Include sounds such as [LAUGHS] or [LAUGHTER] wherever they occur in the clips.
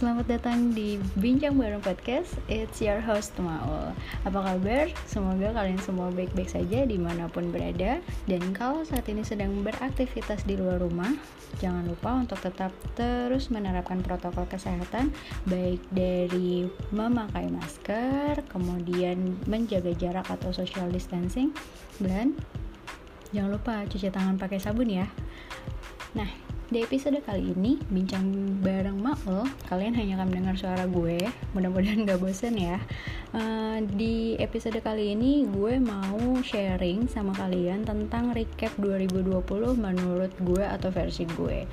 selamat datang di Bincang Bareng Podcast. It's your host Maul. Apa kabar? Semoga kalian semua baik-baik saja di mana pun berada. Dan kalau saat ini sedang beraktivitas di luar rumah Jangan lupa untuk tetap terus menerapkan protokol kesehatan Baik dari memakai masker Kemudian menjaga jarak atau social distancing Dan jangan lupa cuci tangan pakai sabun ya. Nah, di episode kali ini, bincang bareng Maul, kalian hanya akan mendengar suara gue. Mudah-mudahan gak bosen ya. Uh, di episode kali ini, gue mau sharing sama kalian tentang recap 2020 menurut gue atau versi gue.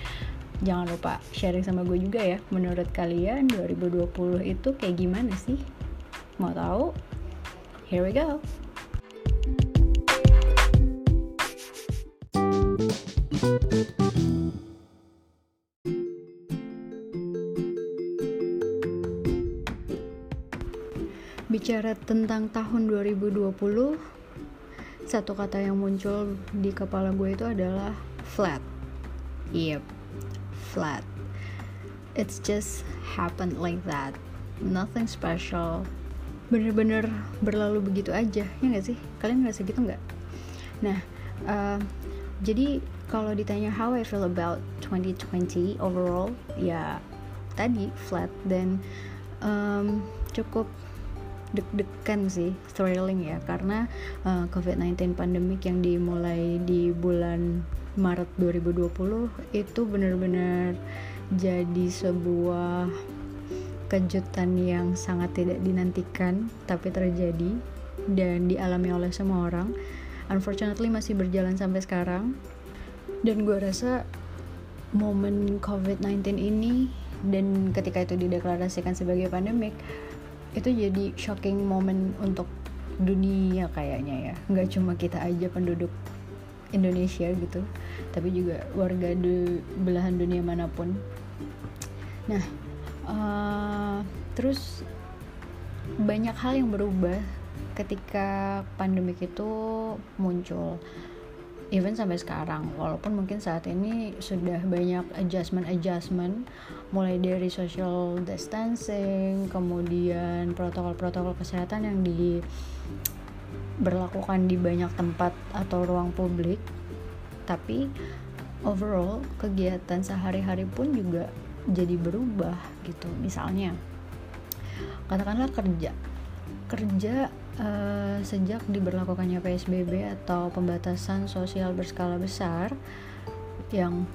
Jangan lupa sharing sama gue juga ya. Menurut kalian 2020 itu kayak gimana sih? Mau tahu? Here we go. Bicara tentang tahun 2020 satu kata yang muncul di kepala gue itu adalah flat. Yep flat. It's just happened like that. Nothing special. Bener-bener berlalu begitu aja ya gak sih? Kalian ngerasa gitu nggak? Nah uh, jadi kalau ditanya how I feel about 2020 overall ya tadi flat dan um, cukup deg-degan sih thrilling ya. Karena uh, COVID-19 pandemik yang dimulai di bulan Maret 2020 itu benar-benar jadi sebuah kejutan yang sangat tidak dinantikan tapi terjadi dan dialami oleh semua orang. Unfortunately masih berjalan sampai sekarang. Dan gue rasa momen COVID-19 ini dan ketika itu dideklarasikan sebagai pandemik itu jadi shocking moment untuk dunia kayaknya ya. Nggak cuma kita aja penduduk Indonesia gitu tapi juga warga di belahan dunia mana pun. Nah uh, terus banyak hal yang berubah ketika pandemik itu muncul even sampai sekarang. Walaupun mungkin saat ini sudah banyak adjustment adjustment mulai dari social distancing kemudian protokol-protokol kesehatan yang di berlakukan di banyak tempat atau ruang publik. Tapi overall kegiatan sehari-hari pun juga jadi berubah gitu. Misalnya katakanlah kerja. Kerja uh, sejak diberlakukannya PSBB atau pembatasan sosial berskala besar yang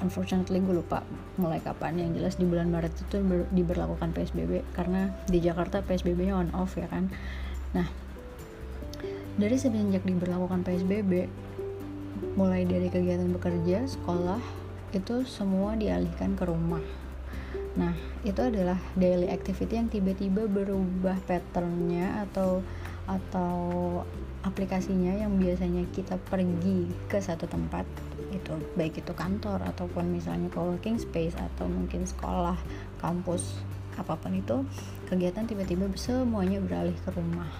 unfortunately gue lupa mulai kapan. Yang jelas di bulan Maret itu ber, diberlakukan PSBB karena di Jakarta PSBB-nya on off ya kan? Nah dari semenjak diberlakukan PSBB mulai dari kegiatan bekerja sekolah itu semua dialihkan ke rumah. Nah, itu adalah daily activity yang tiba-tiba berubah patternnya atau atau aplikasinya yang biasanya kita pergi ke satu tempat itu baik itu kantor ataupun misalnya co-working space atau mungkin sekolah, kampus, apa pun itu kegiatan tiba-tiba semuanya beralih ke rumah.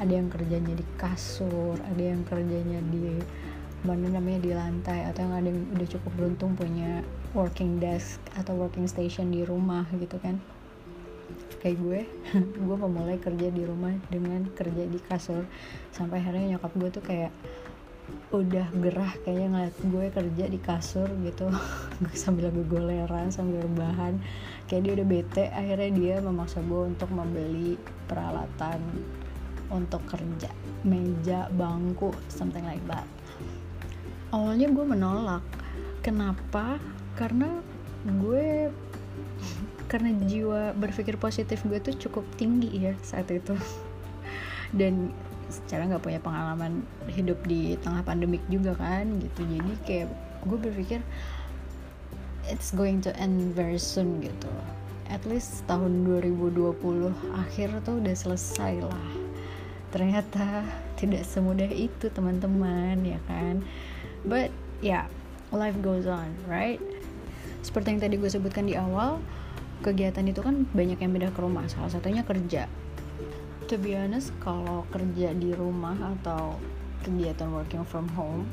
Ada yang kerjanya di kasur, ada yang kerjanya di mana namanya di lantai atau yang ada yang udah cukup beruntung punya working desk atau working station di rumah gitu kan. Kayak gue [LAUGHS] gue memulai kerja di rumah dengan kerja di kasur. Sampai akhirnya nyokap gue tuh kayak udah gerah kayaknya ngeliat gue kerja di kasur gitu. [LAUGHS] Sambil gue goleran sambil rebahan. Kayak dia udah bete akhirnya dia memaksa gue untuk membeli peralatan untuk kerja. Meja bangku something like that. Awalnya gue menolak. Kenapa? Karena gue karena jiwa berpikir positif gue tuh cukup tinggi ya saat itu. [LAUGHS] Dan secara nggak punya pengalaman hidup di tengah pandemik juga kan gitu. Jadi kayak gue berpikir it's going to end very soon gitu. At least tahun 2020 akhir tuh udah selesai lah. Ternyata tidak semudah itu teman-teman ya kan? But ya yeah, life goes on right? Seperti yang tadi gue sebutkan di awal kegiatan itu kan banyak yang beda ke rumah. Salah satunya kerja to be honest kalau kerja di rumah atau kegiatan working from home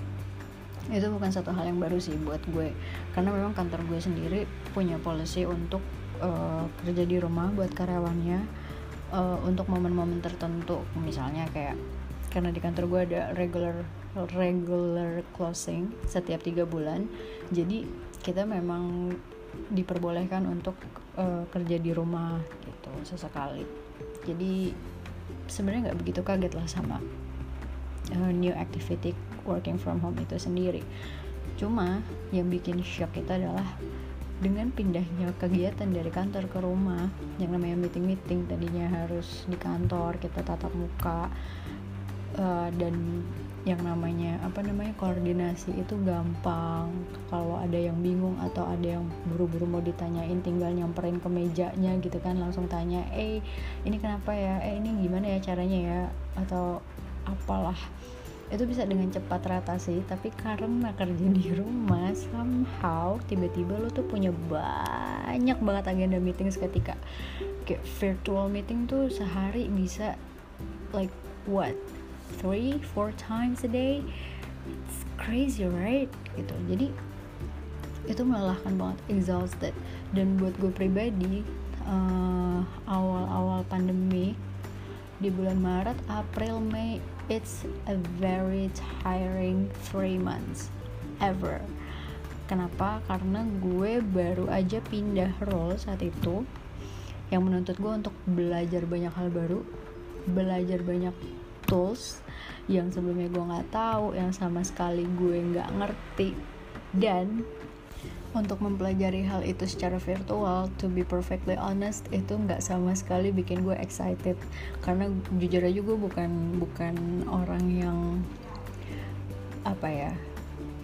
itu bukan satu hal yang baru sih buat gue. Karena memang kantor gue sendiri punya policy untuk uh, kerja di rumah buat karyawannya uh, untuk momen-momen tertentu. Misalnya kayak karena di kantor gue ada regular regular closing setiap tiga bulan jadi kita memang diperbolehkan untuk uh, kerja di rumah gitu sesekali. Jadi sebenarnya nggak begitu kaget lah sama uh, new activity working from home itu sendiri. Cuma yang bikin shock itu adalah dengan pindahnya kegiatan dari kantor ke rumah yang namanya meeting-meeting tadinya harus di kantor kita tatap muka uh, dan yang namanya apa namanya koordinasi itu gampang. Kalau ada yang bingung atau ada yang buru-buru mau ditanyain tinggal nyamperin ke mejanya gitu kan langsung tanya eh ini kenapa ya? Eh ini gimana ya caranya ya? Atau apalah. Itu bisa dengan cepat teratasi tapi karena kerja di rumah somehow tiba-tiba lo tuh punya banyak banget agenda meeting seketika kayak virtual meeting tuh sehari bisa like what three four times a day. It's crazy right? Gitu. Jadi itu melelahkan banget exhausted. Dan buat gue pribadi uh, awal-awal pandemi di bulan Maret, April, Mei it's a very tiring three months ever. Kenapa? Karena gue baru aja pindah role saat itu. Yang menuntut gue untuk belajar banyak hal baru belajar banyak tools yang sebelumnya gue nggak tahu yang sama sekali gue nggak ngerti. Dan untuk mempelajari hal itu secara virtual to be perfectly honest itu nggak sama sekali bikin gue excited. Karena jujur aja gue bukan bukan orang yang apa ya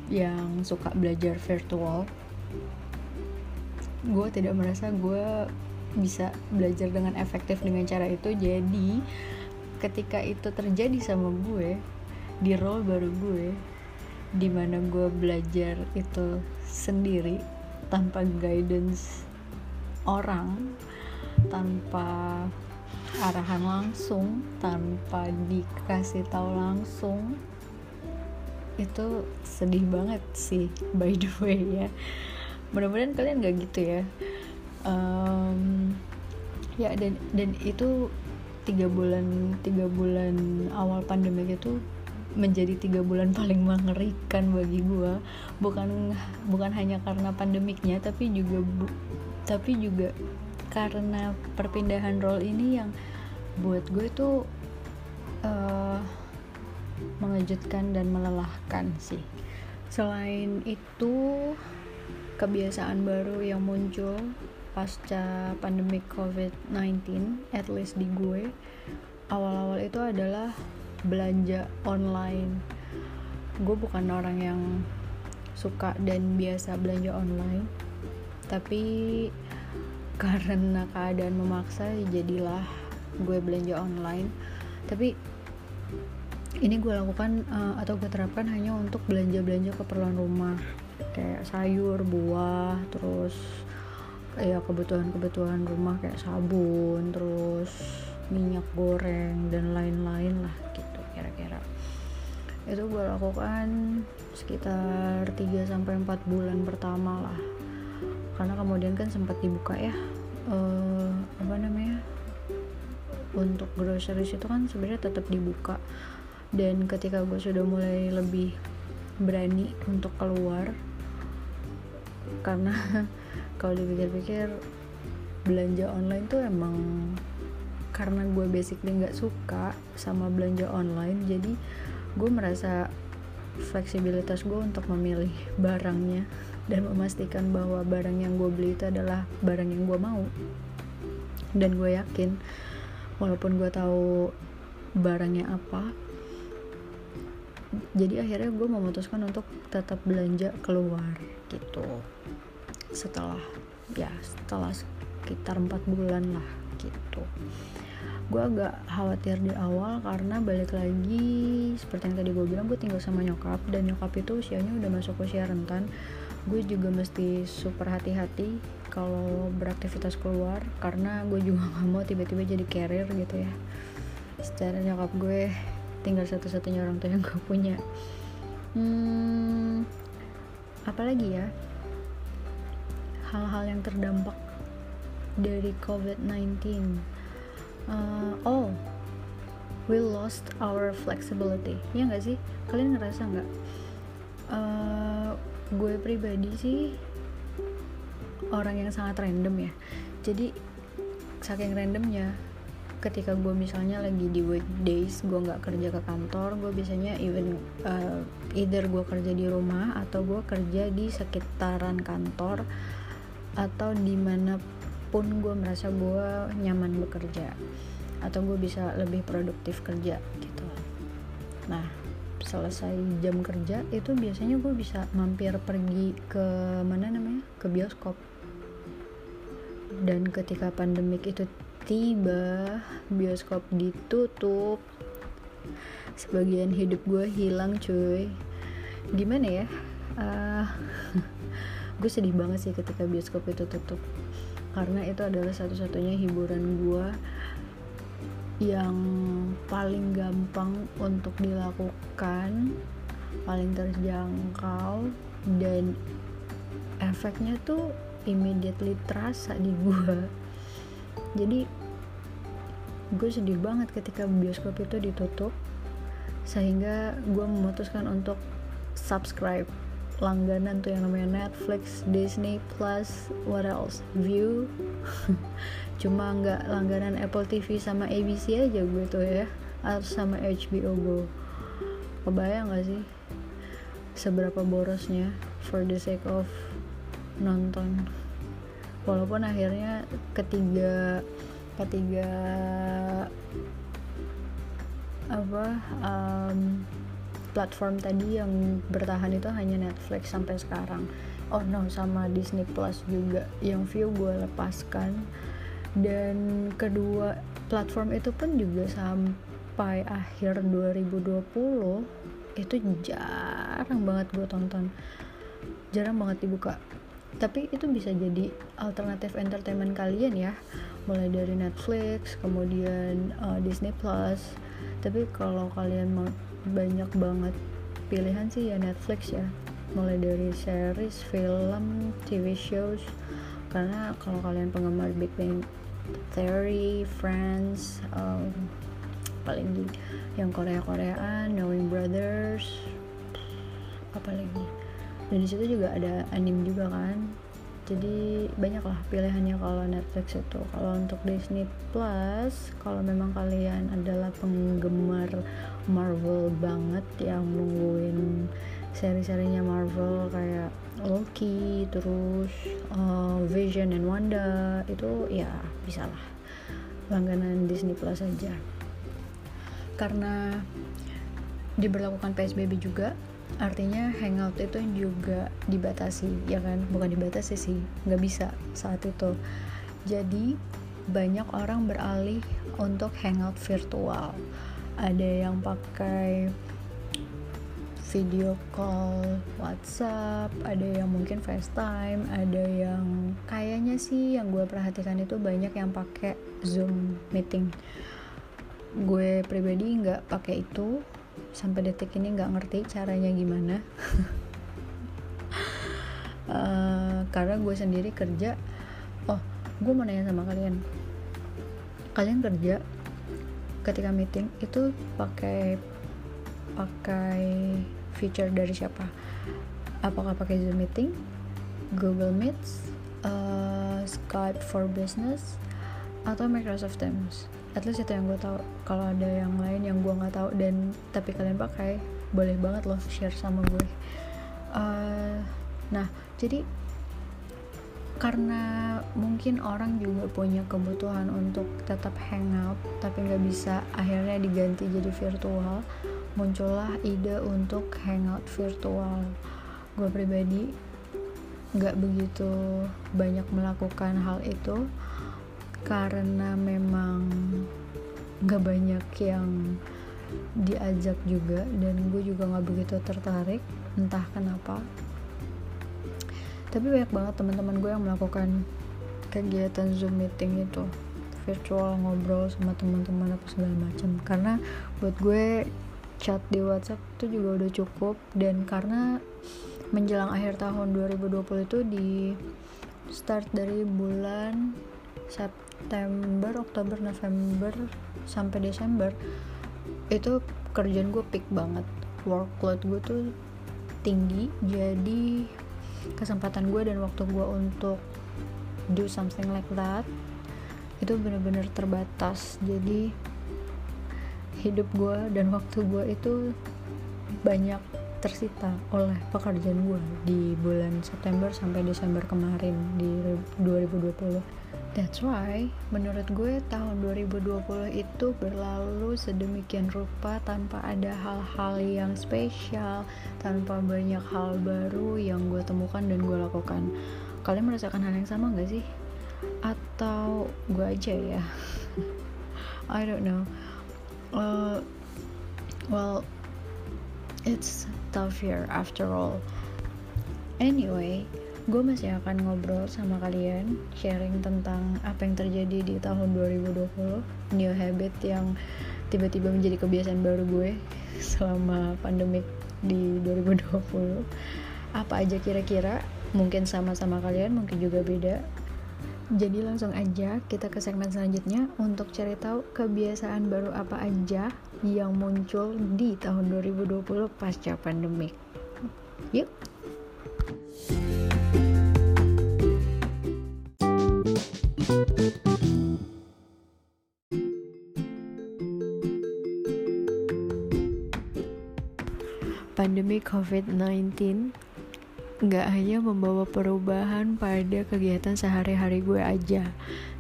yang suka belajar virtual. Gue tidak merasa gue bisa belajar dengan efektif dengan cara itu. Jadi ketika itu terjadi sama gue di role baru gue di mana gue belajar itu sendiri tanpa guidance orang tanpa arahan langsung tanpa dikasih tahu langsung itu sedih banget sih [LAUGHS] by the way ya. Mudah-mudahan kalian gak gitu ya. Um, ya dan dan itu tiga bulan tiga bulan awal pandemi itu menjadi tiga bulan paling mengerikan bagi gue bukan bukan hanya karena pandemiknya tapi juga bu, tapi juga karena perpindahan role ini yang buat gue tuh uh, mengejutkan dan melelahkan sih. Selain itu kebiasaan baru yang muncul pasca pandemi COVID-19 at least di gue awal-awal itu adalah belanja online. Gue bukan orang yang suka dan biasa belanja online tapi karena keadaan memaksa jadilah gue belanja online. Tapi ini gue lakukan uh, atau gue terapkan hanya untuk belanja-belanja keperluan rumah. Kayak sayur, buah, terus ya kebutuhan-kebutuhan rumah kayak sabun, terus minyak goreng dan lain-lain lah gitu kira-kira. Itu gue lakukan sekitar 3 sampai 4 bulan pertama lah. Karena kemudian kan sempat dibuka ya uh, apa namanya untuk groceries itu kan sebenarnya tetap dibuka. Dan ketika gue sudah mulai lebih berani untuk keluar karena [LAUGHS] kalau dipikir-pikir belanja online tuh emang karena gue basically nggak suka sama belanja online jadi gue merasa fleksibilitas gue untuk memilih barangnya dan memastikan bahwa barang yang gue beli itu adalah barang yang gue mau. Dan gue yakin walaupun gue tahu barangnya apa jadi akhirnya gue memutuskan untuk tetap belanja keluar gitu setelah ya setelah sekitar empat bulan lah gitu. Gue agak khawatir di awal karena balik lagi seperti yang tadi gue bilang gue tinggal sama nyokap dan nyokap itu usianya udah masuk usia rentan. Gue juga mesti super hati-hati kalau beraktivitas keluar karena gue juga [LAUGHS] gak mau tiba-tiba jadi carrier gitu ya. Secara nyokap gue tinggal satu-satunya orang tua yang gue punya. Hmm, apalagi ya hal-hal yang terdampak dari COVID-19 uh, oh we lost our flexibility. Ya nggak sih? Kalian ngerasa nggak? Uh, gue pribadi sih orang yang sangat random ya. Jadi saking randomnya ketika gue misalnya lagi di weekdays gue nggak kerja ke kantor gue biasanya even uh, either gue kerja di rumah atau gue kerja di sekitaran kantor atau di mana pun gue merasa gue nyaman bekerja atau gue bisa lebih produktif kerja gitu. Nah selesai jam kerja itu biasanya gue bisa mampir pergi ke mana namanya? Ke bioskop. Dan ketika pandemik itu tiba bioskop ditutup. Sebagian hidup gue hilang cuy. Gimana ya? Uh, [LAUGHS] gue sedih banget sih ketika bioskop itu tutup. Karena itu adalah satu-satunya hiburan gue yang paling gampang untuk dilakukan paling terjangkau dan efeknya tuh immediately terasa di gue jadi gue sedih banget ketika bioskop itu ditutup sehingga gue memutuskan untuk subscribe langganan tuh yang namanya Netflix, Disney Plus, what else, View, [LAUGHS] cuma nggak langganan Apple TV sama ABC aja gue tuh ya, atau sama HBO Go. Kebayang gak sih seberapa borosnya for the sake of nonton? walaupun akhirnya ketiga ketiga apa um, platform tadi yang bertahan itu hanya Netflix sampai sekarang. Oh no sama Disney Plus juga. Yang view gue lepaskan. Dan kedua platform itu pun juga sampai akhir 2020 itu jarang banget gue tonton. Jarang banget dibuka. Tapi itu bisa jadi alternatif entertainment kalian ya. Mulai dari Netflix kemudian uh, Disney Plus. Tapi kalau kalian mau banyak banget pilihan sih ya Netflix ya. Mulai dari series, film, TV shows. Karena kalau kalian penggemar Big Bang Theory, Friends, um, paling di yang Korea-Koreaan, Knowing Brothers, apa lagi? dan di situ juga ada anime juga kan. Jadi banyak lah pilihannya kalau Netflix itu. Kalau untuk Disney Plus kalau memang kalian adalah penggemar Marvel banget yang nungguin seri-serinya Marvel kayak Loki terus uh, Vision and Wanda itu ya bisa lah. Langganan Disney Plus aja. Karena diberlakukan PSBB juga artinya hangout itu juga dibatasi ya kan? Bukan dibatasi sih nggak bisa saat itu. Jadi banyak orang beralih untuk hangout virtual ada yang pakai video call WhatsApp, ada yang mungkin FaceTime, ada yang kayaknya sih yang gue perhatikan itu banyak yang pakai Zoom meeting. Gue pribadi nggak pakai itu, sampai detik ini nggak ngerti caranya gimana. Uh, [LAUGHS] karena gue sendiri kerja. Oh gue mau nanya sama kalian. Kalian kerja ketika meeting itu pakai pakai feature dari siapa? Apakah pakai Zoom meeting Google Meet uh, Skype for Business atau Microsoft Teams? At least itu yang gue tahu. Kalau ada yang lain yang gue nggak tahu dan tapi kalian pakai boleh banget loh share sama gue. Uh, nah jadi karena mungkin orang juga punya kebutuhan untuk tetap hangout tapi nggak bisa akhirnya diganti jadi virtual muncullah ide untuk hangout virtual. Gue pribadi nggak begitu banyak melakukan hal itu karena memang gak banyak yang diajak juga dan gue juga gak begitu tertarik entah kenapa tapi banyak banget teman-teman gue yang melakukan kegiatan zoom meeting itu. Virtual ngobrol sama teman-teman apa segala macam. Karena buat gue chat di WhatsApp itu juga udah cukup. Dan karena menjelang akhir tahun 2020 itu di start dari bulan September Oktober November sampai Desember itu kerjaan gue peak banget. Workload gue tuh tinggi jadi kesempatan gue dan waktu gue untuk do something like that itu bener-bener terbatas. Jadi hidup gue dan waktu gue itu banyak tersita oleh pekerjaan gue di bulan September sampai Desember kemarin di 2020 that's why menurut gue tahun 2020 itu berlalu sedemikian rupa tanpa ada hal-hal yang spesial tanpa banyak hal baru yang gue temukan dan gue lakukan. Kalian merasakan hal yang sama gak sih? Atau gue aja ya? [LAUGHS] I don't know. Uh, well it's tough year after all. Anyway gue masih akan ngobrol sama kalian sharing tentang apa yang terjadi di tahun 2020 new habit yang tiba-tiba menjadi kebiasaan baru gue [LAUGHS] selama pandemik di 2020 apa aja kira-kira? Mungkin sama-sama kalian mungkin juga beda. Jadi langsung aja kita ke segmen selanjutnya untuk cari tahu kebiasaan baru apa aja yang muncul di tahun 2020 pasca pandemik yuk Pandemi COVID-19 nggak hanya membawa perubahan pada kegiatan sehari-hari gue aja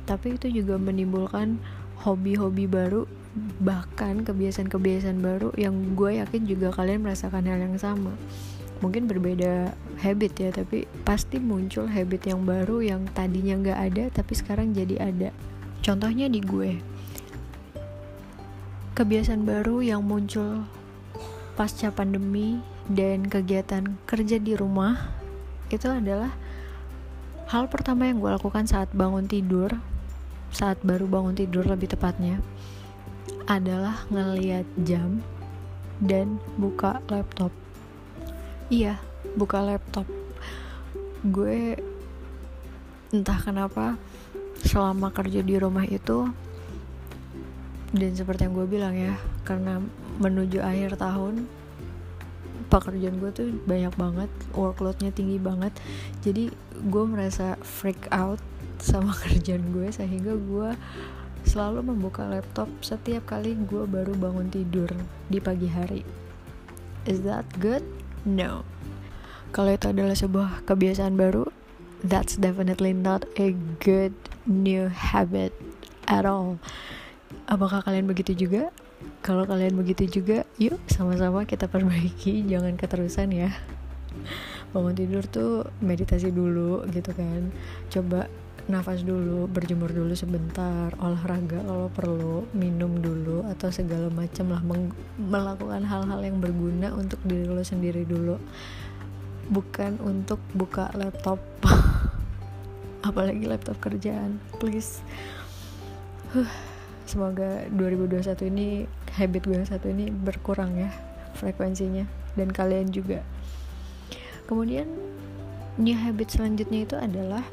tapi itu juga menimbulkan hobi-hobi baru bahkan kebiasaan-kebiasaan baru yang gue yakin juga kalian merasakan hal yang sama. Mungkin berbeda habit ya tapi pasti muncul habit yang baru yang tadinya nggak ada tapi sekarang jadi ada. Contohnya di gue kebiasaan baru yang muncul pasca pandemi dan kegiatan kerja di rumah itu adalah hal pertama yang gue lakukan saat bangun tidur saat baru bangun tidur lebih tepatnya adalah ngeliat jam dan buka laptop. Iya buka laptop. Gue entah kenapa selama kerja di rumah itu dan seperti yang gue bilang ya karena menuju akhir tahun pekerjaan gue tuh banyak banget workloadnya tinggi banget. Jadi gue merasa freak out sama [LAUGHS] kerjaan gue sehingga gue selalu membuka laptop setiap kali gue baru bangun tidur di pagi hari. Is that good? No. Kalau itu adalah sebuah kebiasaan baru that's definitely not a good new habit at all. Apakah kalian begitu juga kalau kalian begitu juga yuk sama-sama kita perbaiki jangan keterusan ya. Bangun tidur tuh meditasi dulu gitu kan. Coba nafas dulu berjemur dulu sebentar olahraga kalau perlu minum dulu atau segala macam lah melakukan hal-hal yang berguna untuk diri lo sendiri dulu. Bukan untuk buka laptop. [LAUGHS] Apalagi laptop kerjaan please. Huh semoga 2021 ini habit gue yang satu ini berkurang ya frekuensinya dan kalian juga. Kemudian new habit selanjutnya itu adalah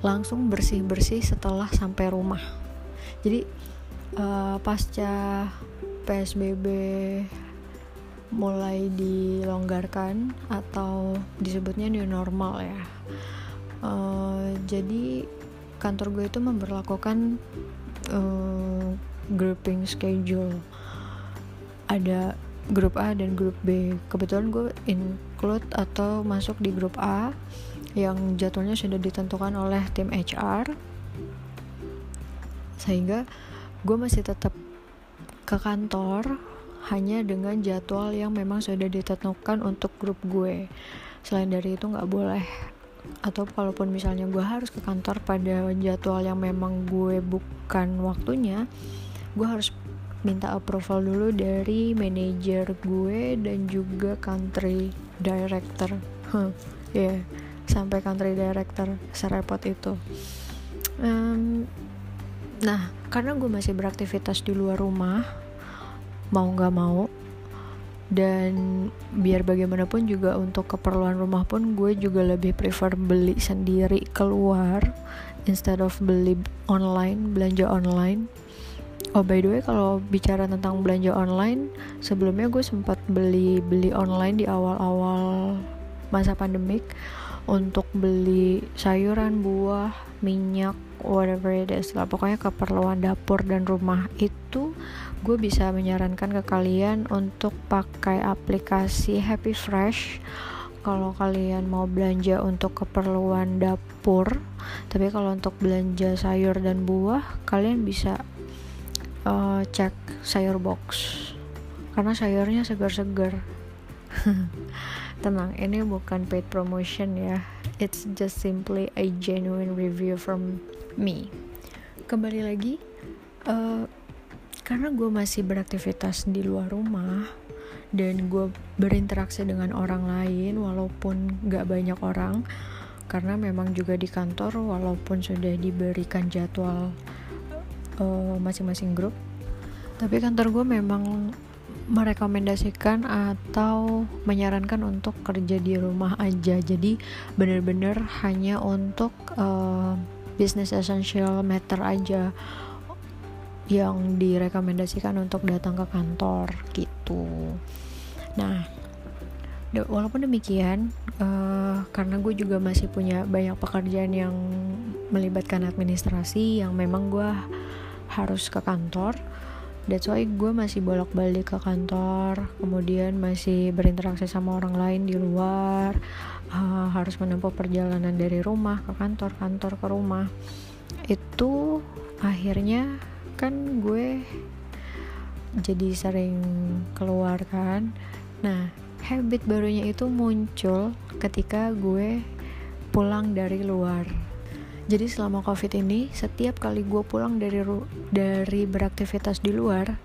langsung bersih-bersih setelah sampai rumah. Jadi uh, pasca PSBB mulai dilonggarkan atau disebutnya new normal ya. Uh, jadi kantor gue itu memperlakukan uh, grouping schedule. Ada grup A dan grup B. Kebetulan gue include atau masuk di grup A yang jadwalnya sudah ditentukan oleh tim HR sehingga gue masih tetap ke kantor hanya dengan jadwal yang memang sudah ditentukan untuk grup gue. Selain dari itu nggak boleh atau kalaupun misalnya gue harus ke kantor pada jadwal yang memang gue bukan waktunya gue harus minta approval dulu dari manajer gue dan juga country director huh, ya yeah. sampai country director serepot itu um, nah karena gue masih beraktivitas di luar rumah mau nggak mau dan biar bagaimanapun juga untuk keperluan rumah pun gue juga lebih prefer beli sendiri keluar instead of beli online belanja online. Oh by the way kalau bicara tentang belanja online sebelumnya gue sempat beli beli online di awal-awal masa pandemik untuk beli sayuran buah minyak whatever it is lah. Pokoknya keperluan dapur dan rumah itu gue bisa menyarankan ke kalian untuk pakai aplikasi Happy Fresh. Kalau kalian mau belanja untuk keperluan dapur tapi kalau untuk belanja sayur dan buah kalian bisa uh, cek sayur box. Karena sayurnya segar-segar. [LAUGHS] Tenang ini bukan paid promotion ya. It's just simply a genuine review from me. Kembali lagi uh, karena gue masih beraktivitas di luar rumah dan gue berinteraksi dengan orang lain walaupun gak banyak orang karena memang juga di kantor walaupun sudah diberikan jadwal eh, masing-masing grup. Tapi kantor gue memang merekomendasikan atau menyarankan untuk kerja di rumah aja. Jadi bener-bener hanya untuk uh, business essential matter aja yang direkomendasikan untuk datang ke kantor gitu. Nah, walaupun demikian, uh, karena gue juga masih punya banyak pekerjaan yang melibatkan administrasi yang memang gue harus ke kantor. That's why gue masih bolak-balik ke kantor, kemudian masih berinteraksi sama orang lain di luar, uh, harus menempuh perjalanan dari rumah ke kantor, kantor ke rumah. Itu akhirnya kan gue jadi sering keluar kan. Nah habit barunya itu muncul ketika gue pulang dari luar. Jadi selama covid ini setiap kali gue pulang dari dari beraktivitas di luar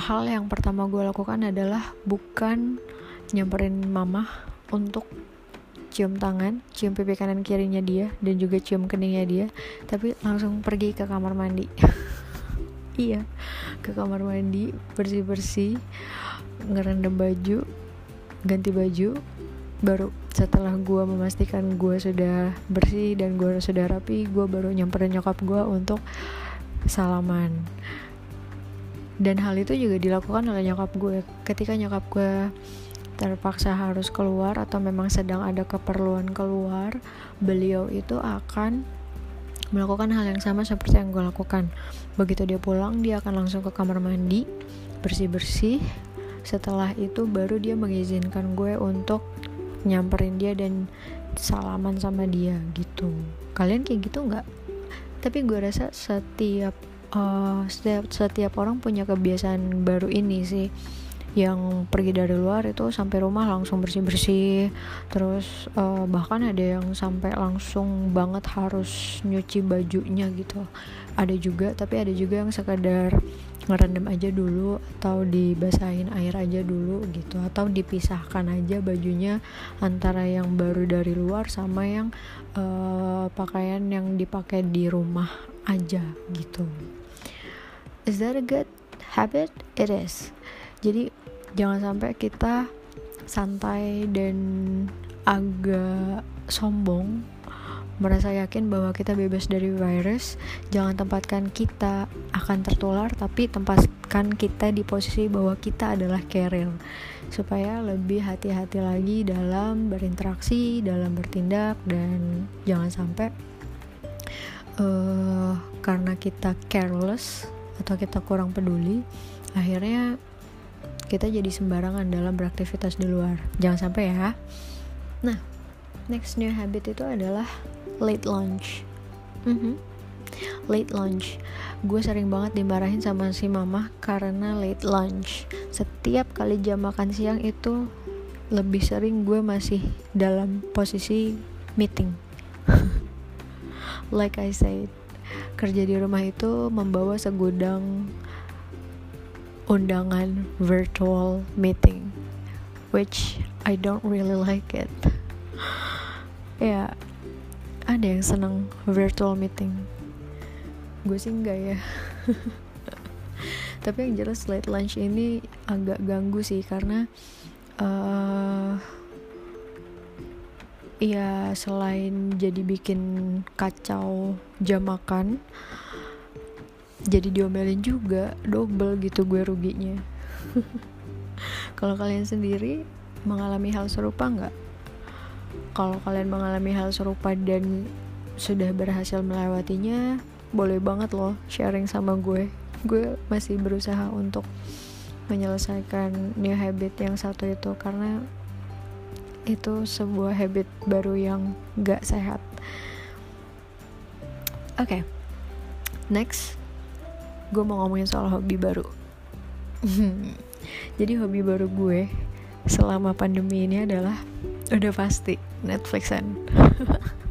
hal yang pertama gue lakukan adalah bukan nyamperin mama untuk cium tangan, cium pipi kanan kirinya dia dan juga cium keningnya dia, tapi langsung pergi ke kamar mandi. [LAUGHS] iya, ke kamar mandi, bersih-bersih, ngerendam baju, ganti baju, baru setelah gue memastikan gue sudah bersih dan gue sudah rapi, gue baru nyamperin nyokap gue untuk salaman. Dan hal itu juga dilakukan oleh nyokap gue. Ketika nyokap gue terpaksa harus keluar atau memang sedang ada keperluan keluar, beliau itu akan melakukan hal yang sama seperti yang gue lakukan. Begitu dia pulang, dia akan langsung ke kamar mandi, bersih-bersih. Setelah itu baru dia mengizinkan gue untuk nyamperin dia dan salaman sama dia gitu. Kalian kayak gitu nggak? Tapi gue rasa setiap uh, setiap setiap orang punya kebiasaan baru ini sih yang pergi dari luar itu sampai rumah langsung bersih bersih terus uh, bahkan ada yang sampai langsung banget harus nyuci bajunya gitu. Ada juga tapi ada juga yang sekadar ngerendam aja dulu atau dibasahin air aja dulu gitu. Atau dipisahkan aja bajunya antara yang baru dari luar sama yang uh, pakaian yang dipakai di rumah aja gitu. Is that a good habit? It is. Jadi jangan sampai kita santai dan agak sombong merasa yakin bahwa kita bebas dari virus. Jangan tempatkan kita akan tertular tapi tempatkan kita di posisi bahwa kita adalah carrier supaya lebih hati-hati lagi dalam berinteraksi dalam bertindak dan jangan sampai uh, karena kita careless atau kita kurang peduli akhirnya kita jadi sembarangan dalam beraktivitas di luar. Jangan sampai ya. Nah next new habit itu adalah late lunch. Mm -hmm. late lunch. Gue sering banget dimarahin sama si mama karena late lunch. Setiap kali jam makan siang itu lebih sering gue masih dalam posisi meeting. [LAUGHS] Like I said kerja di rumah itu membawa segudang undangan virtual meeting which I don't really like it. Ya ada yang senang virtual meeting? Gue sih enggak ya. [LAUGHS] Tapi yang jelas late lunch ini agak ganggu sih karena uh, ya selain jadi bikin kacau jam makan jadi diomelin juga double gitu gue ruginya. [LAUGHS] Kalau kalian sendiri mengalami hal serupa nggak? Kalau kalian mengalami hal serupa dan sudah berhasil melewatinya boleh banget loh sharing sama gue. Gue masih berusaha untuk menyelesaikan new habit yang satu itu karena itu sebuah habit baru yang gak sehat. Oke okay. next gue mau ngomongin soal hobi baru. [LAUGHS] Jadi hobi baru gue selama pandemi ini adalah udah pasti Netflixan.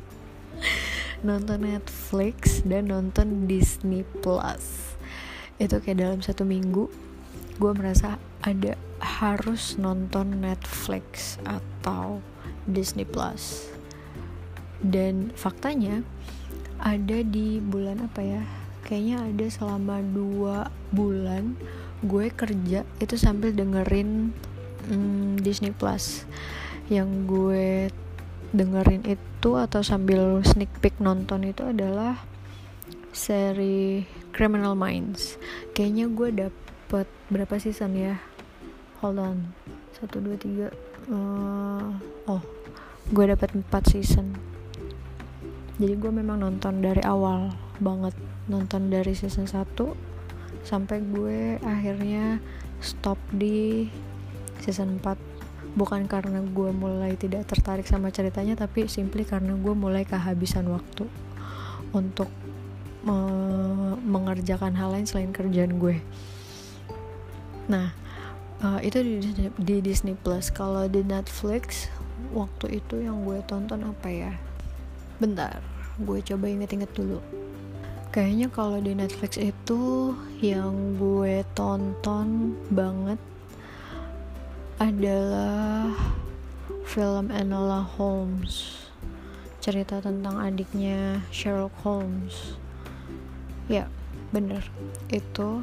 [LAUGHS] Nonton Netflix dan nonton Disney Plus. Itu kayak dalam satu minggu gue merasa ada harus nonton Netflix atau Disney Plus. Dan faktanya ada di bulan apa ya kayaknya ada selama dua bulan gue kerja itu sambil dengerin mm, Disney Plus. Yang gue dengerin itu atau sambil sneak peek nonton itu adalah seri Criminal Minds. Kayaknya gue dapet berapa season ya? Hold on. Satu dua tiga uh, oh gue dapat empat season. Jadi gue memang nonton dari awal banget nonton dari season 1 sampai gue akhirnya stop di season 4 bukan karena gue mulai tidak tertarik sama ceritanya tapi simply karena gue mulai kehabisan waktu untuk me mengerjakan hal lain selain kerjaan gue. Nah uh, itu di, di Disney Plus. Kalau di Netflix waktu itu yang gue tonton apa ya? Bentar gue coba inget-inget dulu kayaknya kalau di Netflix itu yang gue tonton banget adalah film Enola Holmes. Cerita tentang adiknya Sherlock Holmes. Ya bener. Itu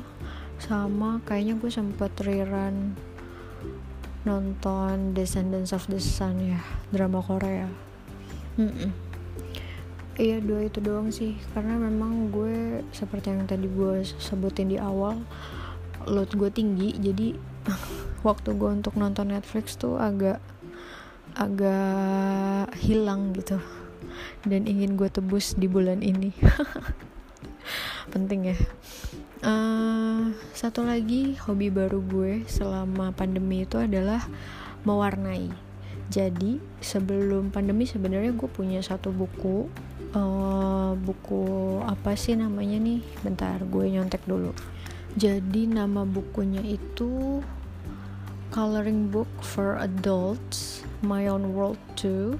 sama kayaknya gue sempet rerun nonton Descendants of the Sun ya drama Korea. Mm -mm. Iya dua itu doang sih. Karena memang gue seperti yang tadi gue sebutin di awal load gue tinggi. Jadi [LAUGHS] waktu gue untuk nonton Netflix tuh agak agak hilang gitu. Dan ingin gue tebus di bulan ini. [LAUGHS] Penting ya. Uh, satu lagi hobi baru gue selama pandemi itu adalah mewarnai. Jadi sebelum pandemi sebenarnya gue punya satu buku uh, buku apa sih namanya nih? Bentar gue nyontek dulu. Jadi nama bukunya itu coloring book for adults my own world 2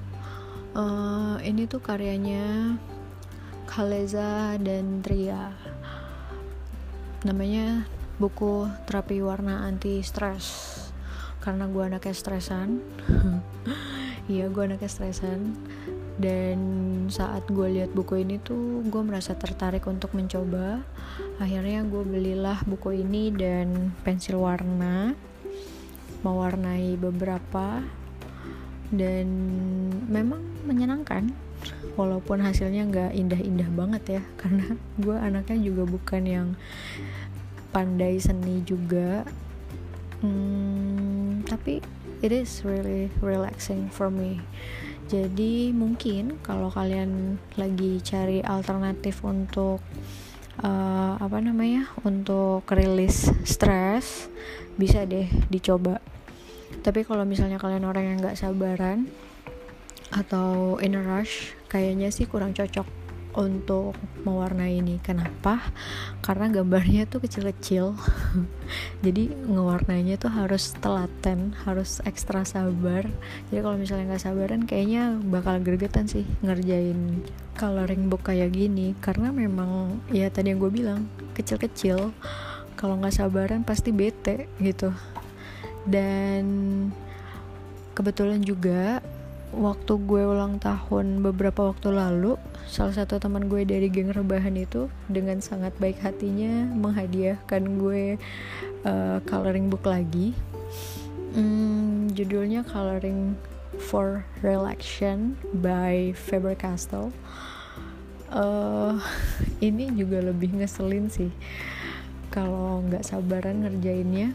uh, ini tuh karyanya Kaleza dan Tria. Namanya buku terapi warna anti stres. Karena gue anaknya stresan. [LAUGHS] Iya gue anaknya stresan dan saat gue lihat buku ini tuh gue merasa tertarik untuk mencoba. Akhirnya gue belilah buku ini dan pensil warna mewarnai beberapa. Dan memang menyenangkan walaupun hasilnya nggak indah-indah banget ya [LAUGHS] karena gue anaknya juga bukan yang pandai seni juga. Hmm, tapi it is really relaxing for me jadi mungkin kalau kalian lagi cari alternatif untuk uh, apa namanya untuk rilis stres bisa deh dicoba. Tapi kalau misalnya kalian orang yang nggak sabaran atau in a rush kayaknya sih kurang cocok untuk mewarnai ini. Kenapa? Karena gambarnya tuh kecil-kecil. [LAUGHS] Jadi ngewarnainya tuh harus telaten harus ekstra sabar. Jadi kalau misalnya nggak sabaran kayaknya bakal gregetan sih ngerjain coloring book kayak gini. Karena memang ya tadi yang gue bilang kecil-kecil. Kalau nggak sabaran pasti bete gitu. Dan kebetulan juga waktu gue ulang tahun beberapa waktu lalu salah satu teman gue dari geng rebahan itu dengan sangat baik hatinya menghadiahkan gue uh, coloring book lagi. Hmm, judulnya coloring for Relaxation by Faber-Castell uh, [LAUGHS] ini juga lebih ngeselin sih kalau nggak sabaran ngerjainnya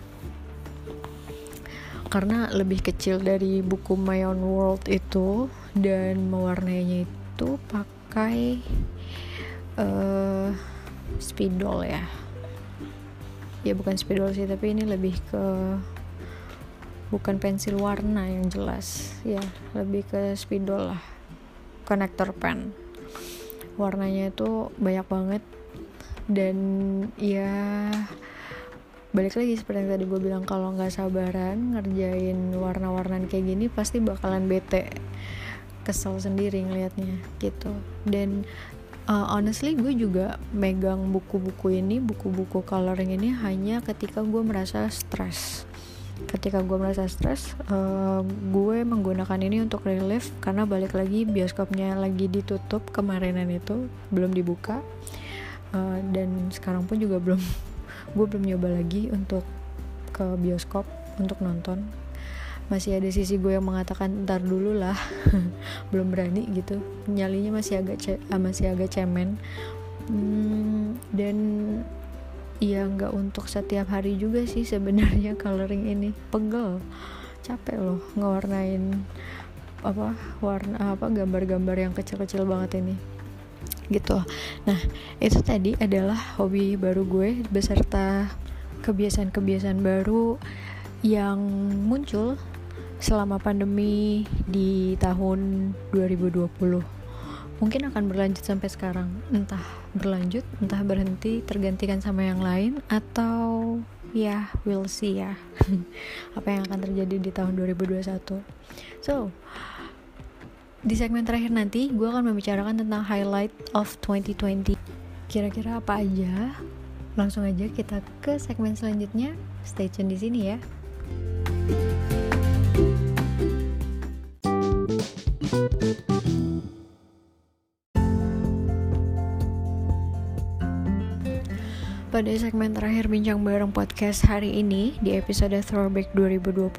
karena lebih kecil dari buku My Own World itu dan mewarnainya itu pakai uh, spidol ya. Ya bukan spidol sih tapi ini lebih ke bukan pensil warna yang jelas. Ya lebih ke spidol lah konektor pen. Warnanya itu banyak banget dan ya balik lagi seperti yang tadi gue bilang kalau nggak sabaran ngerjain warna-warnan kayak gini pasti bakalan bete. Kesel sendiri ngelihatnya gitu. Dan uh, honestly gue juga megang buku-buku ini buku-buku coloring ini hanya ketika gue merasa stres ketika gue merasa stres uh, gue menggunakan ini untuk relief karena balik lagi bioskopnya lagi ditutup kemarinan itu belum dibuka. Uh, dan sekarang pun juga belum gue belum nyoba lagi untuk ke bioskop untuk nonton. Masih ada sisi gue yang mengatakan ntar dulu lah. [LAUGHS] Belum berani gitu. Nyalinya masih agak ce ah, masih agak cemen. Hmm, dan ya nggak untuk setiap hari juga sih sebenarnya [LAUGHS] coloring ini. Pegel. Capek loh ngewarnain apa warna apa gambar-gambar yang kecil-kecil banget ini gitu. Nah itu tadi adalah hobi baru gue beserta kebiasaan-kebiasaan baru yang muncul selama pandemi di tahun 2020 mungkin akan berlanjut sampai sekarang. Entah berlanjut entah berhenti tergantikan sama yang lain atau ya we'll see ya. [LAUGHS] Apa yang akan terjadi di tahun 2021 so di segmen terakhir nanti gue akan membicarakan tentang highlight of 2020 kira-kira apa aja? Langsung aja kita ke segmen selanjutnya. Stay tune di sini ya Pada segmen terakhir Bincang Bareng Podcast hari ini Di episode Throwback 2020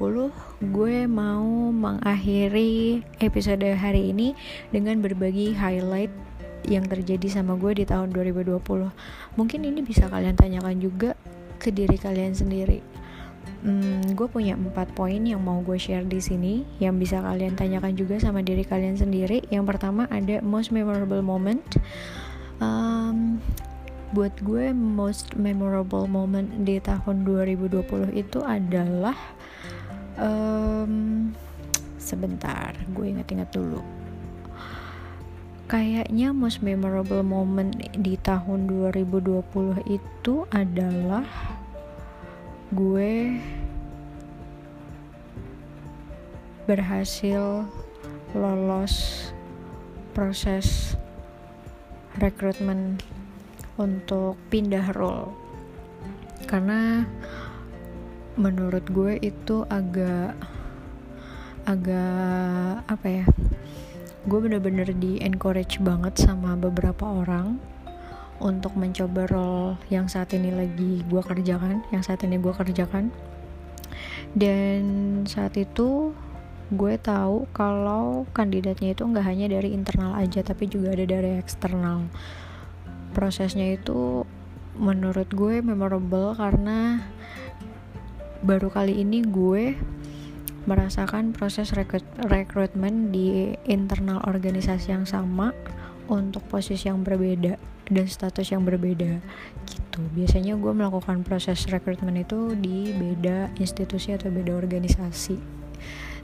Gue mau mengakhiri episode hari ini Dengan berbagi highlight yang terjadi sama gue di tahun 2020 Mungkin ini bisa kalian tanyakan juga ke diri kalian sendiri. Hmm, Gue punya empat poin yang mau gue share di sini Yang bisa kalian tanyakan juga sama diri kalian sendiri. Yang pertama ada most memorable moment. Um, buat gue most memorable moment di tahun 2020 itu adalah um, sebentar gue ingat-ingat dulu. Kayaknya most memorable moment di tahun 2020 itu adalah gue berhasil lolos proses rekrutmen untuk pindah role. Karena menurut gue itu agak agak apa ya gue bener-bener di encourage banget sama beberapa orang untuk mencoba role yang saat ini lagi gue kerjakan yang saat ini gue kerjakan. Dan saat itu gue tahu kalau kandidatnya itu nggak hanya dari internal aja tapi juga ada dari eksternal prosesnya itu menurut gue memorable karena baru kali ini gue merasakan proses rekrut rekrutmen di internal organisasi yang sama untuk posisi yang berbeda dan status yang berbeda gitu. Biasanya gue melakukan proses rekrutmen itu di beda institusi atau beda organisasi.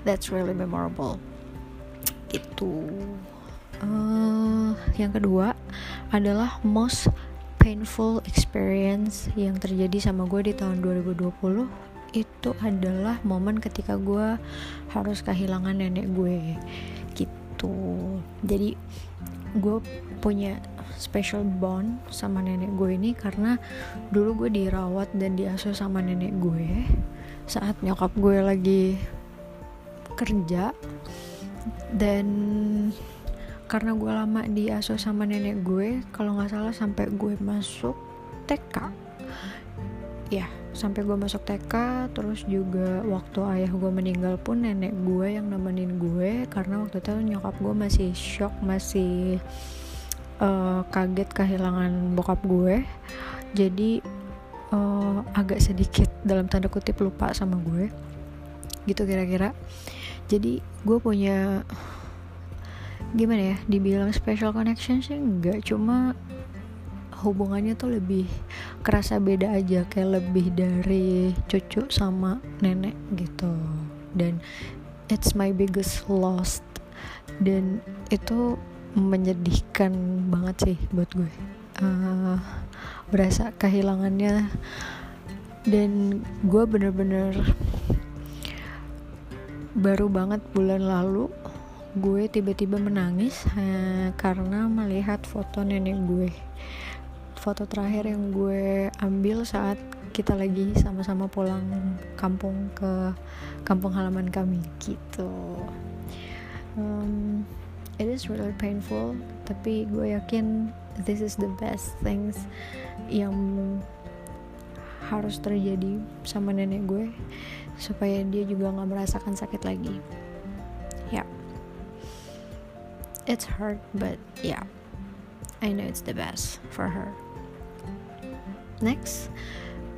That's really memorable. Itu uh, yang kedua adalah most painful experience yang terjadi sama gue di tahun 2020 itu adalah momen ketika gue harus kehilangan nenek gue gitu. Jadi gue punya special bond sama nenek gue ini karena dulu gue dirawat dan diasuh sama nenek gue. Saat nyokap gue lagi kerja dan karena gue lama diasuh sama nenek gue kalau nggak salah sampai gue masuk TK ya sampai gue masuk TK terus juga waktu ayah gue meninggal pun nenek gue yang nemenin gue karena waktu itu nyokap gue masih shock masih uh, kaget kehilangan bokap gue. Jadi uh, agak sedikit dalam tanda kutip lupa sama gue. Gitu kira-kira. Jadi gue punya gimana ya dibilang special connection sih enggak. Cuma hubungannya tuh lebih kerasa beda aja kayak lebih dari cucu sama nenek gitu. Dan it's my biggest loss. Dan itu menyedihkan banget sih buat gue. Uh, berasa kehilangannya. Dan gue bener-bener baru banget bulan lalu gue tiba-tiba menangis uh, karena melihat foto nenek gue. Foto terakhir yang gue ambil saat kita lagi sama-sama pulang kampung ke kampung halaman kami gitu. Um, it is really painful tapi gue yakin this is the best things yang harus terjadi sama nenek gue supaya dia juga nggak merasakan sakit lagi it's hard but yeah. I know it's the best for her. Next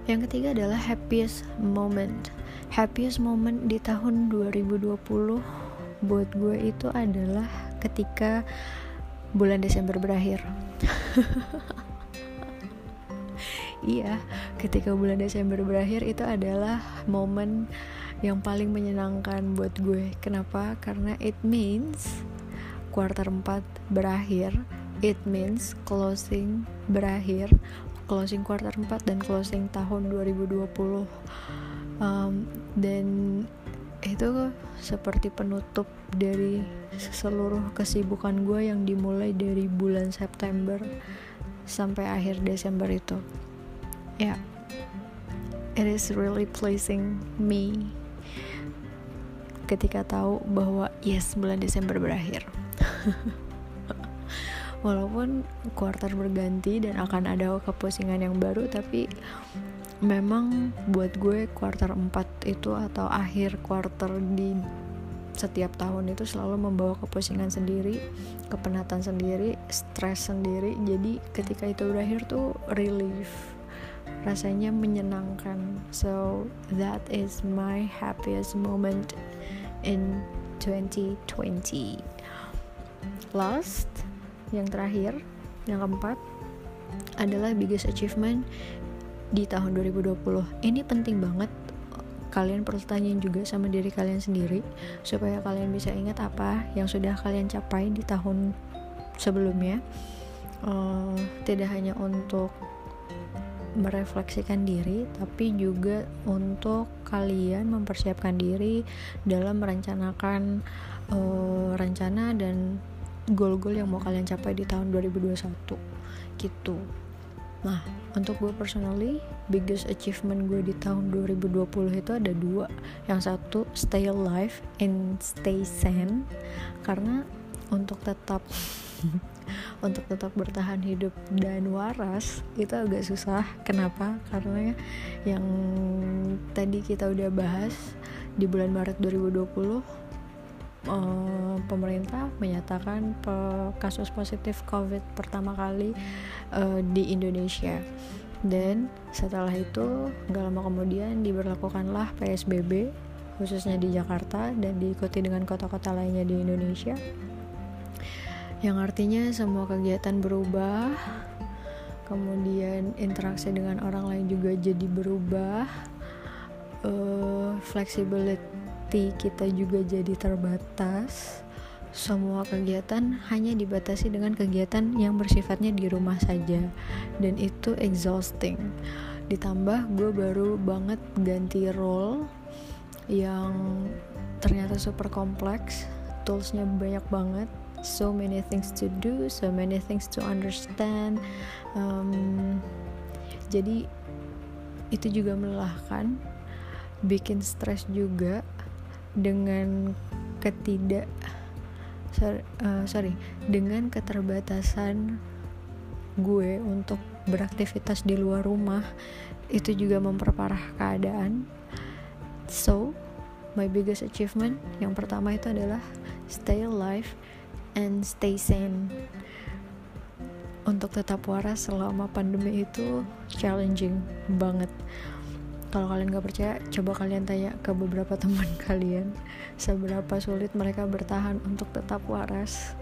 yang ketiga adalah happiest moment. Happiest moment di tahun 2020 buat gue itu adalah ketika bulan Desember berakhir. [LAUGHS] Iya ketika bulan Desember berakhir itu adalah momen yang paling menyenangkan buat gue. Kenapa? Karena it means kuartal 4 berakhir it means closing berakhir closing quarter 4 dan closing tahun 2020 um, dan itu seperti penutup dari seluruh kesibukan gue yang dimulai dari bulan September sampai akhir Desember itu. Ya yeah, it is really pleasing me ketika tahu bahwa yes bulan Desember berakhir [LAUGHS] walaupun quarter berganti dan akan ada kepusingan yang baru tapi memang buat gue quarter 4 itu atau akhir quarter di setiap tahun itu selalu membawa kepusingan sendiri, kepenatan sendiri, stres sendiri. Jadi ketika itu berakhir tuh relief. Rasanya menyenangkan. So that is my happiest moment in 2020. Last yang terakhir yang keempat adalah biggest achievement di tahun 2020 ini penting banget kalian perlu tanyain juga sama diri kalian sendiri supaya kalian bisa ingat apa yang sudah kalian capai di tahun sebelumnya. Uh, tidak hanya untuk merefleksikan diri tapi juga untuk kalian mempersiapkan diri dalam merencanakan uh, rencana dan goal-goal yang mau kalian capai di tahun 2021 gitu. Nah untuk gue personally biggest achievement gue di tahun 2020 itu ada dua. Yang satu stay alive and stay sane. Karena untuk tetap [LAUGHS] untuk tetap bertahan hidup dan waras itu agak susah. Kenapa? Karena yang tadi kita udah bahas di bulan Maret 2020 uh, pemerintah menyatakan pe kasus positif COVID pertama kali uh, di Indonesia. Dan setelah itu nggak lama kemudian diberlakukanlah PSBB khususnya di Jakarta dan diikuti dengan kota-kota lainnya di Indonesia. Yang artinya semua kegiatan berubah kemudian interaksi dengan orang lain juga jadi berubah uh, flexibility seperti kita juga jadi terbatas. Semua kegiatan hanya dibatasi dengan kegiatan yang bersifatnya di rumah saja. Dan itu exhausting. Ditambah gue baru banget ganti role yang ternyata super kompleks. Toolsnya banyak banget. So many things to do so many things to understand. Um, jadi itu juga melelahkan bikin stres juga dengan ketidak sorry, uh, sorry dengan keterbatasan gue untuk beraktivitas di luar rumah itu juga memperparah keadaan. So my biggest achievement yang pertama itu adalah stay alive and stay sane. Untuk tetap waras selama pandemi itu challenging banget kalau kalian gak percaya coba kalian tanya ke beberapa [LAUGHS] teman kalian seberapa sulit mereka bertahan untuk tetap waras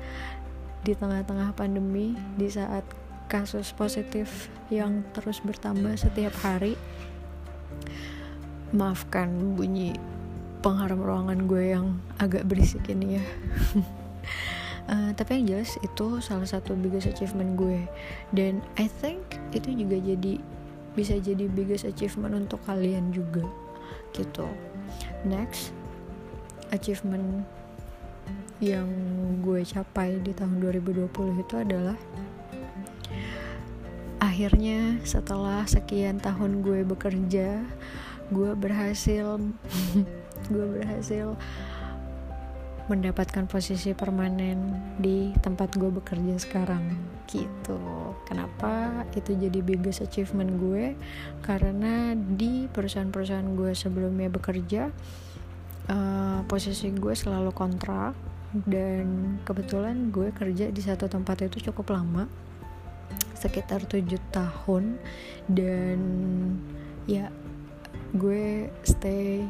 di tengah-tengah pandemi di saat kasus positif yang terus bertambah setiap hari. Maafkan bunyi pengharum ruangan gue yang agak berisik ini ya. Uh, [LAUGHS] tapi yang jelas itu salah satu biggest achievement gue. Dan I think itu juga jadi bisa jadi biggest achievement untuk kalian juga gitu. Next achievement yang gue capai di tahun 2020 itu adalah akhirnya setelah sekian tahun gue bekerja gue berhasil [LAUGHS] gue berhasil mendapatkan posisi permanen di tempat gue bekerja sekarang gitu. Kenapa itu jadi biggest achievement gue? Karena di perusahaan-perusahaan gue sebelumnya bekerja uh, posisi gue selalu kontrak dan kebetulan gue kerja di satu tempat itu cukup lama sekitar tujuh tahun. Dan ya gue stay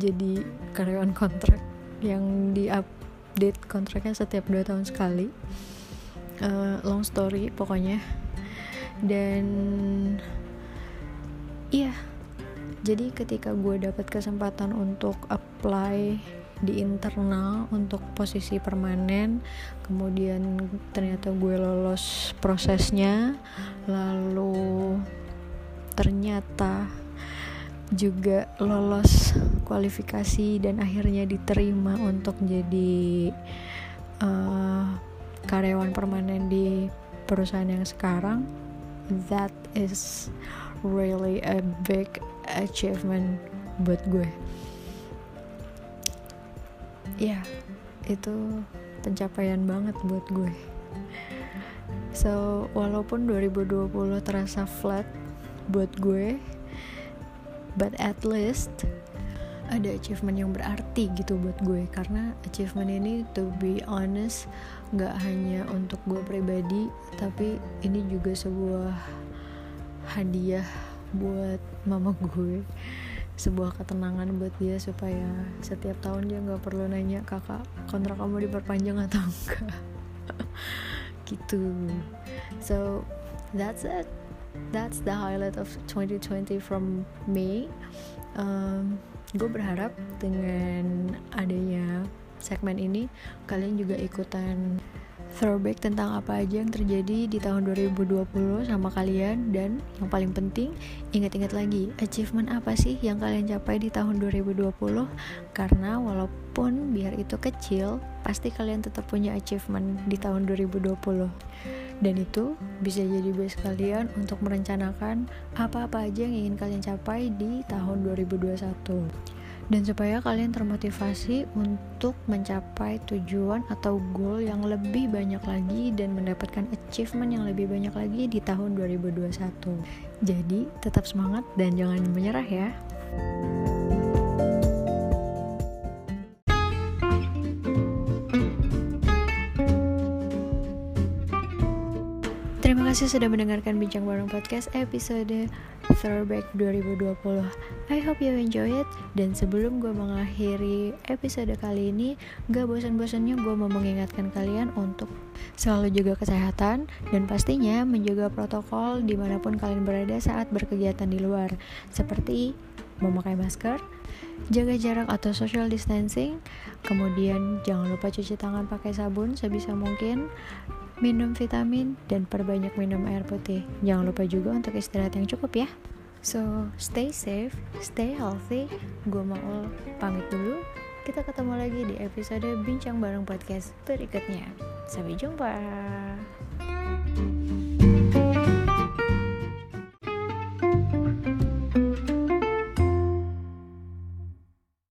jadi karyawan kontrak yang di update kontraknya setiap dua tahun sekali. Uh, long story pokoknya. Dan iya. Jadi ketika gue dapat kesempatan untuk apply di internal untuk posisi permanen kemudian ternyata gue lolos prosesnya lalu ternyata juga lolos kualifikasi dan akhirnya diterima untuk jadi uh, karyawan permanen di perusahaan yang sekarang. That is really a big achievement buat gue. Ya yeah, itu pencapaian banget buat gue. So walaupun 2020 terasa flat buat gue but at least ada achievement yang berarti gitu buat gue. Karena achievement ini to be honest nggak hanya untuk gue pribadi tapi ini juga sebuah hadiah buat mama gue. Sebuah ketenangan buat dia supaya setiap tahun dia nggak perlu nanya kakak kontrak kamu diperpanjang atau [LAUGHS] enggak gitu. So that's it that's the highlight of 2020 from me. Um, gue berharap dengan adanya segmen ini kalian juga ikutan throwback tentang apa aja yang terjadi di tahun 2020 sama kalian. Dan yang paling penting ingat-ingat lagi achievement apa sih yang kalian capai di tahun 2020 karena walaupun biar itu kecil pasti kalian tetap punya achievement di tahun 2020 dan itu bisa jadi base kalian untuk merencanakan apa-apa aja yang ingin kalian capai di tahun 2021 dan supaya kalian termotivasi untuk mencapai tujuan atau goal yang lebih banyak lagi dan mendapatkan achievement yang lebih banyak lagi di tahun 2021 jadi tetap semangat dan jangan menyerah ya. Terima kasih sudah mendengarkan Bincang Bareng Podcast episode Throwback 2020 I hope you enjoy it. Dan sebelum gue mengakhiri episode kali ini Gak bosan-bosannya gue mau mengingatkan kalian untuk selalu jaga kesehatan Dan pastinya menjaga protokol di mana pun kalian berada saat berkegiatan di luar. Seperti memakai masker, jaga jarak atau social distancing, kemudian jangan lupa cuci tangan pakai sabun sebisa mungkin, minum vitamin, dan perbanyak minum air putih. Jangan lupa juga untuk istirahat yang cukup ya. So, stay safe, stay healthy. Gue mau pamit dulu. Kita ketemu lagi di episode Bincang Bareng Podcast berikutnya. Sampai jumpa.